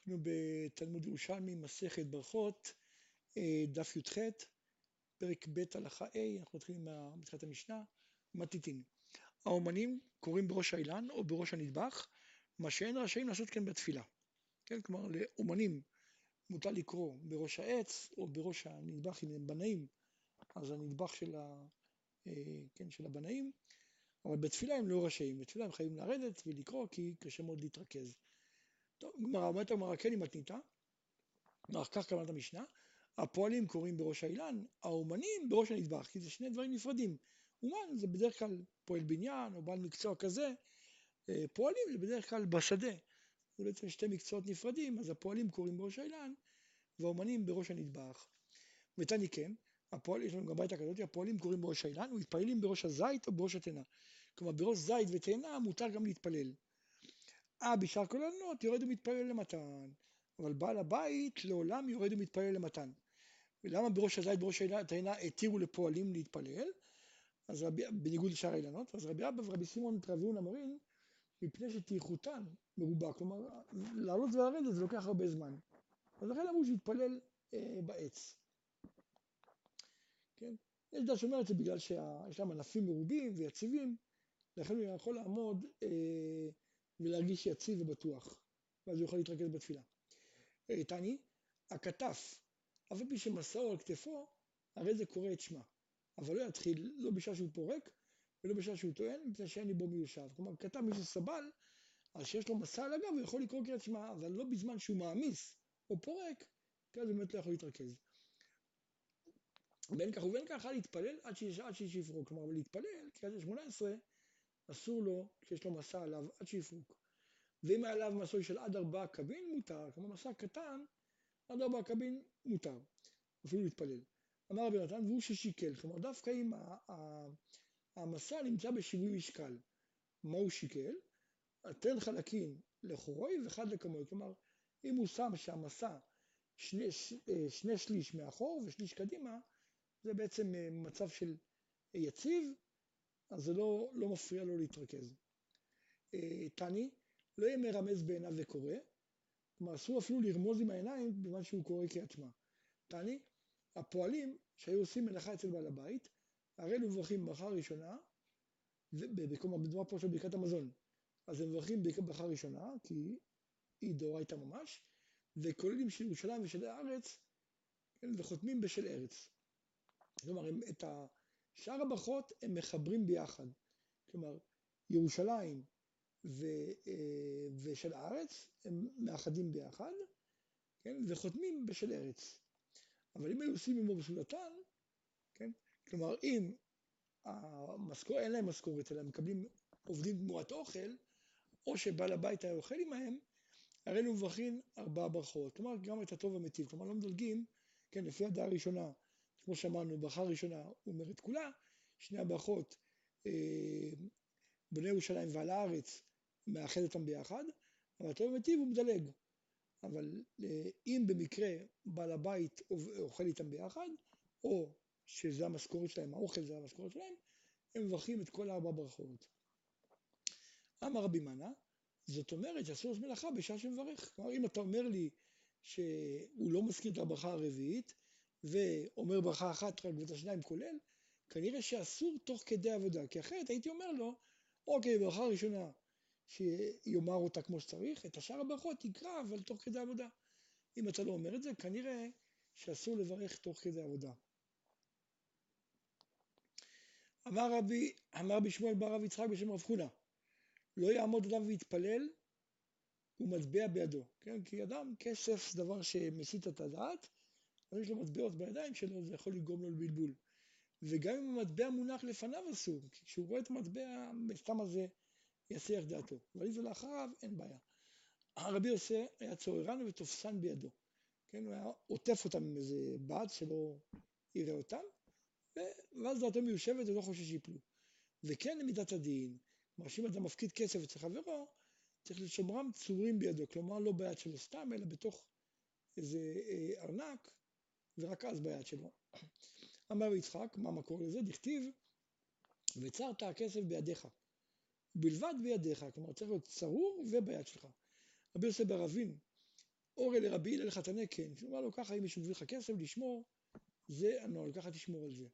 אנחנו בתלמוד ירושלמי, מסכת ברכות, אה, דף י"ח, פרק ב' הלכה ה', אנחנו מתחילים מתחילת המשנה, מתיתין. האומנים קוראים בראש האילן או בראש הנדבך, מה שאין רשאים לעשות כן בתפילה. כן, כלומר לאומנים מותר לקרוא בראש העץ או בראש הנדבך אם הם בנאים, אז הנדבך של, ה, אה, כן, של הבנאים, אבל בתפילה הם לא רשאים, בתפילה הם חייבים לרדת ולקרוא כי קשה מאוד להתרכז. טוב, גמרא, אומרת הגמרא כן היא כלומר כך כוונת המשנה, הפועלים קוראים בראש האילן, האומנים בראש הנדבך, כי זה שני דברים נפרדים. אומן זה בדרך כלל פועל בניין או בעל מקצוע כזה, אה, פועלים זה בדרך כלל בשדה. זה בעצם שתי מקצועות נפרדים, אז הפועלים קוראים בראש האילן והאומנים בראש הנדבך. ותני כן, הפועל, יש לנו גם ביתה כזאת, הפועלים קוראים בראש האילן ומתפללים בראש הזית או בראש התאנה. כלומר בראש זית ותאנה מותר גם להתפלל. אה, בשאר כל העלונות יורד ומתפלל למתן, אבל בעל הבית לעולם יורד ומתפלל למתן. ולמה בראש הזית, בראש התאנה התירו לפועלים להתפלל? אז רבי, בניגוד לשאר האילנות, אז רבי אבא ורבי סימון את רבי הונא מרין, מפני שטרחותן מרובה, כלומר לעלות ולרדת זה לוקח הרבה זמן. אז לכן אמרו שיתפלל אה, בעץ. כן? יש דעה שאומרת זה בגלל שיש להם ענפים מרובים ויציבים, לכן הוא יכול לעמוד אה, ולהרגיש יציב ובטוח, ואז הוא יכול להתרכז בתפילה. אה, תני, הכתף, אף על פי שמסעו על כתפו, הרי זה קורא את שמה. אבל לא יתחיל, לא בשעה שהוא פורק, ולא בשעה שהוא טוען, מפני שאין ליבו מיושב. כלומר, כתב מי שסבל, אז שיש לו מסע על הגב, הוא יכול לקרוא קריאת שמע, אבל לא בזמן שהוא מעמיס או פורק, כי אז באמת לא יכול להתרכז. בין כך ובין כך, להתפלל עד שיפרוק. כלומר, להתפלל, קריאת 18, אסור לו, כשיש לו מסע עליו, עד שיפרוק. ואם היה עליו מסוי של עד ארבעה קבין, מותר. כלומר, מסע קטן, עד ארבעה קבין, מותר. אפילו להתפלל. אמר רבי נתן, והוא ששיקל. כלומר, דווקא אם המסע נמצא בשיווי משקל. מה הוא שיקל? תן חלקים לחורוי ואחד לקמוי. כלומר, אם הוא שם שהמסע שני, שני שליש מאחור ושליש קדימה, זה בעצם אה, מצב של יציב, אז זה לא, לא מפריע לו להתרכז. אה, תני, לא יהיה מרמז בעיניו וקורא, כלומר אסור אפילו לרמוז עם העיניים בזמן שהוא קורא שמע. תני, הפועלים שהיו עושים מלאכה אצל בעל הבית, הרי הם מברכים ברכה ראשונה, מדובר פה של ברכת המזון, אז הם מברכים ברכה ראשונה, כי היא דאורייתא ממש, וכוללים של ירושלים ושל הארץ, כן, וחותמים בשל ארץ. כלומר, את שאר הברכות הם מחברים ביחד. כלומר, ירושלים ו, אה, ושל הארץ הם מאחדים ביחד, כן, וחותמים בשל ארץ. אבל אם היו עושים עמו בסעודתן, כן, כלומר אם המשכור, אין להם משכורת אלא מקבלים עובדים תמורת אוכל, או שבעל הבית היה אוכל עמהם, הרי מברכים ארבעה ברכות. כלומר, גם את הטוב המטיב. כלומר, לא מדלגים, כן, לפי הדעה הראשונה, כמו שאמרנו, ברכה ראשונה אומר את כולה, שני הברכות, אה, בני ירושלים ועל הארץ, מאחד אותם ביחד, אבל הטוב המטיב הוא מדלג. אבל אה, אם במקרה בעל הבית אוכל איתם ביחד, או שזה המשכורת שלהם, האוכל זה המשכורת שלהם, הם מברכים את כל ארבע ברכות. אמר רבי מנה, זאת אומרת שאסור לעשות מלאכה בשעה שמברך. כלומר, אם אתה אומר לי שהוא לא מזכיר את הברכה הרביעית, ואומר ברכה אחת רק ואת השניים כולל, כנראה שאסור תוך כדי עבודה, כי אחרת הייתי אומר לו, אוקיי, ברכה ראשונה שיאמר אותה כמו שצריך, את השאר הברכות יקרא, אבל תוך כדי עבודה. אם אתה לא אומר את זה, כנראה שאסור לברך תוך כדי עבודה. אמר רבי, אמר רבי שמואל בר רב יצחק בשם רב חונה, לא יעמוד אדם ויתפלל ומטבע בידו, כן? כי אדם, כסף דבר שמסיט את הדעת, אז יש לו מטבעות בידיים שלו, זה יכול לגרום לו לבלבול. וגם אם המטבע מונח לפניו אסור, כי כשהוא רואה את המטבע, סתם הזה יסיח דעתו. אבל אם זה לאחריו, אין בעיה. הרבי יוסי היה צוררן ותופסן בידו. כן, הוא היה עוטף אותם עם איזה בד שלא יראה אותם, ואז דעתו מיושבת ולא חושש שיפלו. וכן למידת הדין, כלומר שאם אדם מפקיד כסף אצל חברו, צריך לשומרם צורים בידו, כלומר לא ביד שלו סתם, אלא בתוך איזה אה, ארנק, ורק אז ביד שלו. אמר יצחק, מה המקור לזה? דכתיב, וצרת הכסף בידיך. ובלבד בידיך, כלומר צריך להיות צרור וביד שלך. רבי יוסף ברבין אורי לרבי הלל חתני כן, שאומר לו ככה אם מישהו מביא לך כסף לשמור, זה הנוהל, ככה תשמור על זה.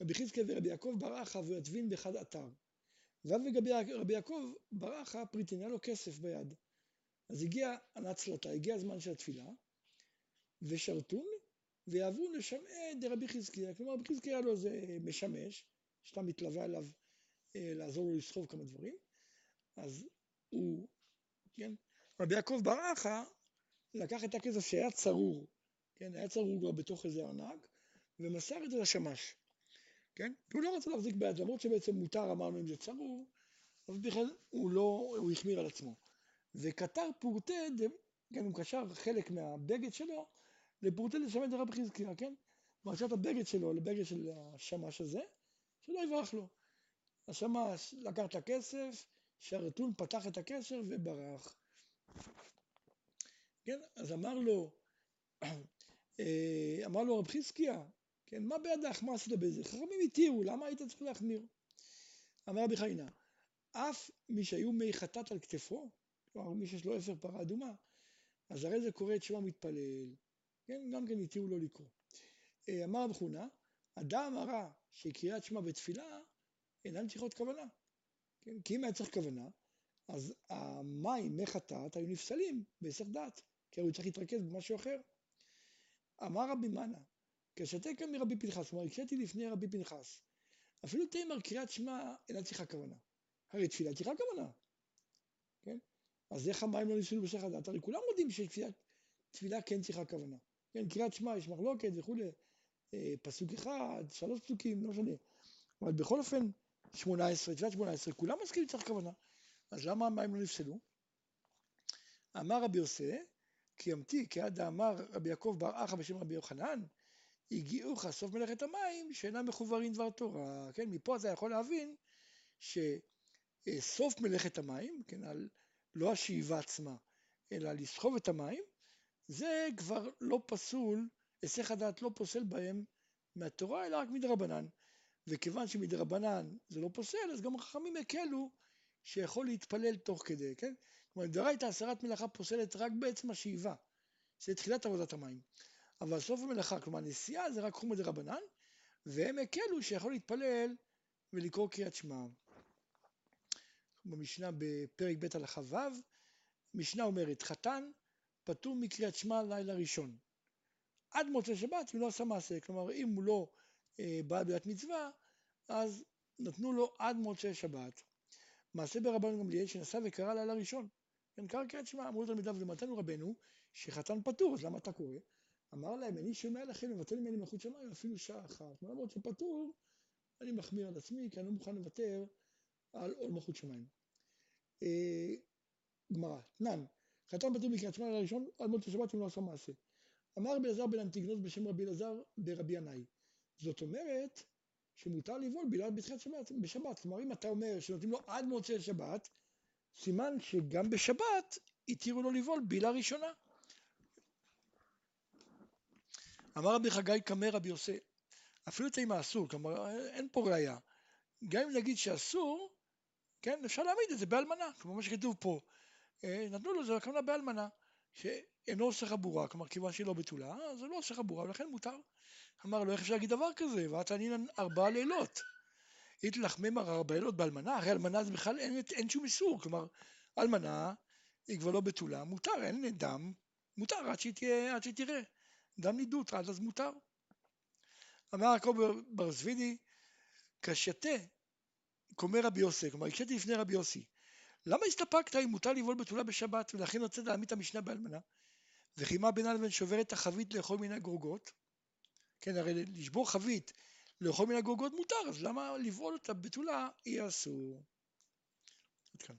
רבי חזקיה ורבי יעקב ברחה ויתבין באחד אתר. ואז רבי יעקב ברחה פריטין, היה לו כסף ביד. אז הגיע הנצלתה, הגיע הזמן של התפילה, ושרתון, ויעברו לשמעי דרבי חזקיה. כלומר, רבי חזקיה לו איזה משמש, שאתה מתלווה אליו אה, לעזור לו לסחוב כמה דברים, אז הוא, כן, רבי יעקב ברחה לקח את הכסף שהיה צרור, כן, היה צרור כבר בתוך איזה ארנק, ומסר את זה לשמש, כן? כי הוא לא רצה להחזיק ביד, למרות שבעצם מותר, אמרנו אם זה צרור, אז בכלל הוא לא, הוא החמיר על עצמו. וקטר פורטה, כן, הוא קשר חלק מהבגד שלו לפורטה לשמן דרב חזקיה, כן? קשר את הבגד שלו לבגד של השמש הזה, שלא יברח לו. השמש לקח את הכסף, שהרתון פתח את הקשר וברח. כן, אז אמר לו, אה, אמר לו רב חזקיה, כן, מה בידך, מה עשית בזה? חכמים התירו, למה היית צריך להחמיר? אמר רבי חיינה, אף מי שהיו מי חטאת על כתפו, כלומר מי שיש לו עשר פרה אדומה, אז הרי זה קורא את שמע מתפלל, כן, גם כן התירו לו לקרוא. אה, אמר רב חונה, אדם הרע שקריאת שמע בתפילה אינן צריכות כוונה, כן, כי אם היה צריך כוונה, אז המים מחטאת היו נפסלים בהיסח דעת, כי הוא צריך להתרכז במשהו אחר. אמר רבי מנה, כאן מרבי פנחס, כלומר הקשיתי לפני רבי פנחס, אפילו תימר קריאת שמע אינה צריכה כוונה. הרי תפילה צריכה כוונה, כן? אז איך המים לא נפסלו בהיסח דעת? הרי כולם יודעים שתפילה כן צריכה כוונה. כן, קריאת שמע יש מחלוקת וכולי, אה, פסוק אחד, שלוש פסוקים, לא משנה. אבל בכל אופן, 18, תפילת 18, כולם מסכימים שצריך כוונה. אז למה המים לא נפסלו? אמר רבי יוסי, כי ימתי, כי עד אמר רבי יעקב בר אחא בשם רבי יוחנן, הגיעוך סוף מלאכת המים שאינם מחוברים דבר תורה. כן, מפה אתה יכול להבין שסוף מלאכת המים, כן, על לא השאיבה עצמה, אלא לסחוב את המים, זה כבר לא פסול, היסח הדעת לא פוסל בהם מהתורה, אלא רק מדרבנן. וכיוון שמדרבנן זה לא פוסל, אז גם החכמים הקלו שיכול להתפלל תוך כדי, כן? כלומר, דרייתא הסרת מלאכה פוסלת רק בעצם השאיבה, זה תחילת עבודת המים. אבל סוף המלאכה, כלומר נסיעה זה רק חומר דרבנן, והם הקלו שיכול להתפלל ולקרוא קריאת שמע. במשנה בפרק ב' הלכה ו', משנה אומרת, חתן פטור מקריאת שמע לילה ראשון. עד מוצאי שבת הוא לא עשה מעשה, כלומר אם הוא לא אה, בעל בית מצווה, אז נתנו לו עד מוצאי שבת. מעשה ברבנו גמליאל שנסע וקרא לילה ראשון. כן, קרא קריאת שמע, אמרו לתלמידיו למתנו רבנו שחתן פטור, אז למה אתה קורא? אמר להם, אני שומע לכם לבטל ממני מלכות שמיים אפילו שעה אחת. למרות שפטור, אני מחמיר על עצמי, כי אני לא מוכן לוותר על עול מלכות שמיים. אה, גמרא, תנן, חתן פטור מקריאת שמע לילה ראשון, עד מוצאי שבת אם לא עשה מעשה. אמר רבי אלעזר בן אנטיגנוס בשם רבי אלעזר ברבי ינאי. זאת אומרת שמותר לבעול בגלל בתחילת שבת, בשבת. כלומר, אם אתה אומר שנותנים לו עד מוצאי שבת, סימן שגם בשבת התירו לו לבעול בילה ראשונה. אמר רבי חגי קמא רבי יוסי, אפילו תימא אסור, כלומר אין פה ראייה. גם אם נגיד שאסור, כן, אפשר להעמיד את זה באלמנה, כמו מה שכתוב פה. אה, נתנו לו זה הכוונה באלמנה, שאינו עושה חבורה, כלומר כיוון שהיא לא בתולה, אז זה לא עושה חבורה ולכן מותר. אמר לו, איך אפשר להגיד דבר כזה? ואת ענינן ארבעה לילות. איתלך ממר ארבעה לילות באלמנה, הרי אלמנה זה בכלל אין, אין שום איסור, כלומר, אלמנה היא כבר לא בתולה, מותר, אין דם, מותר עד שהיא, עד שהיא תראה. דם נידות, עד אז מותר. אמר יעקב בר זבידי, כשתה, קומר רבי יוסי, כלומר, הקשיתי לפני רבי יוסי, למה הסתפקת אם מותר לבעול בתולה בשבת ולכן רוצה להעמיד את המשנה באלמנה? וכי מה בינה לבין שוברת החבית לאכול מן הגרוגות? כן, הרי לשבור חבית לאכול מן הגרוגות מותר, אז למה לבעול אותה בתולה יהיה אסור? עד כאן.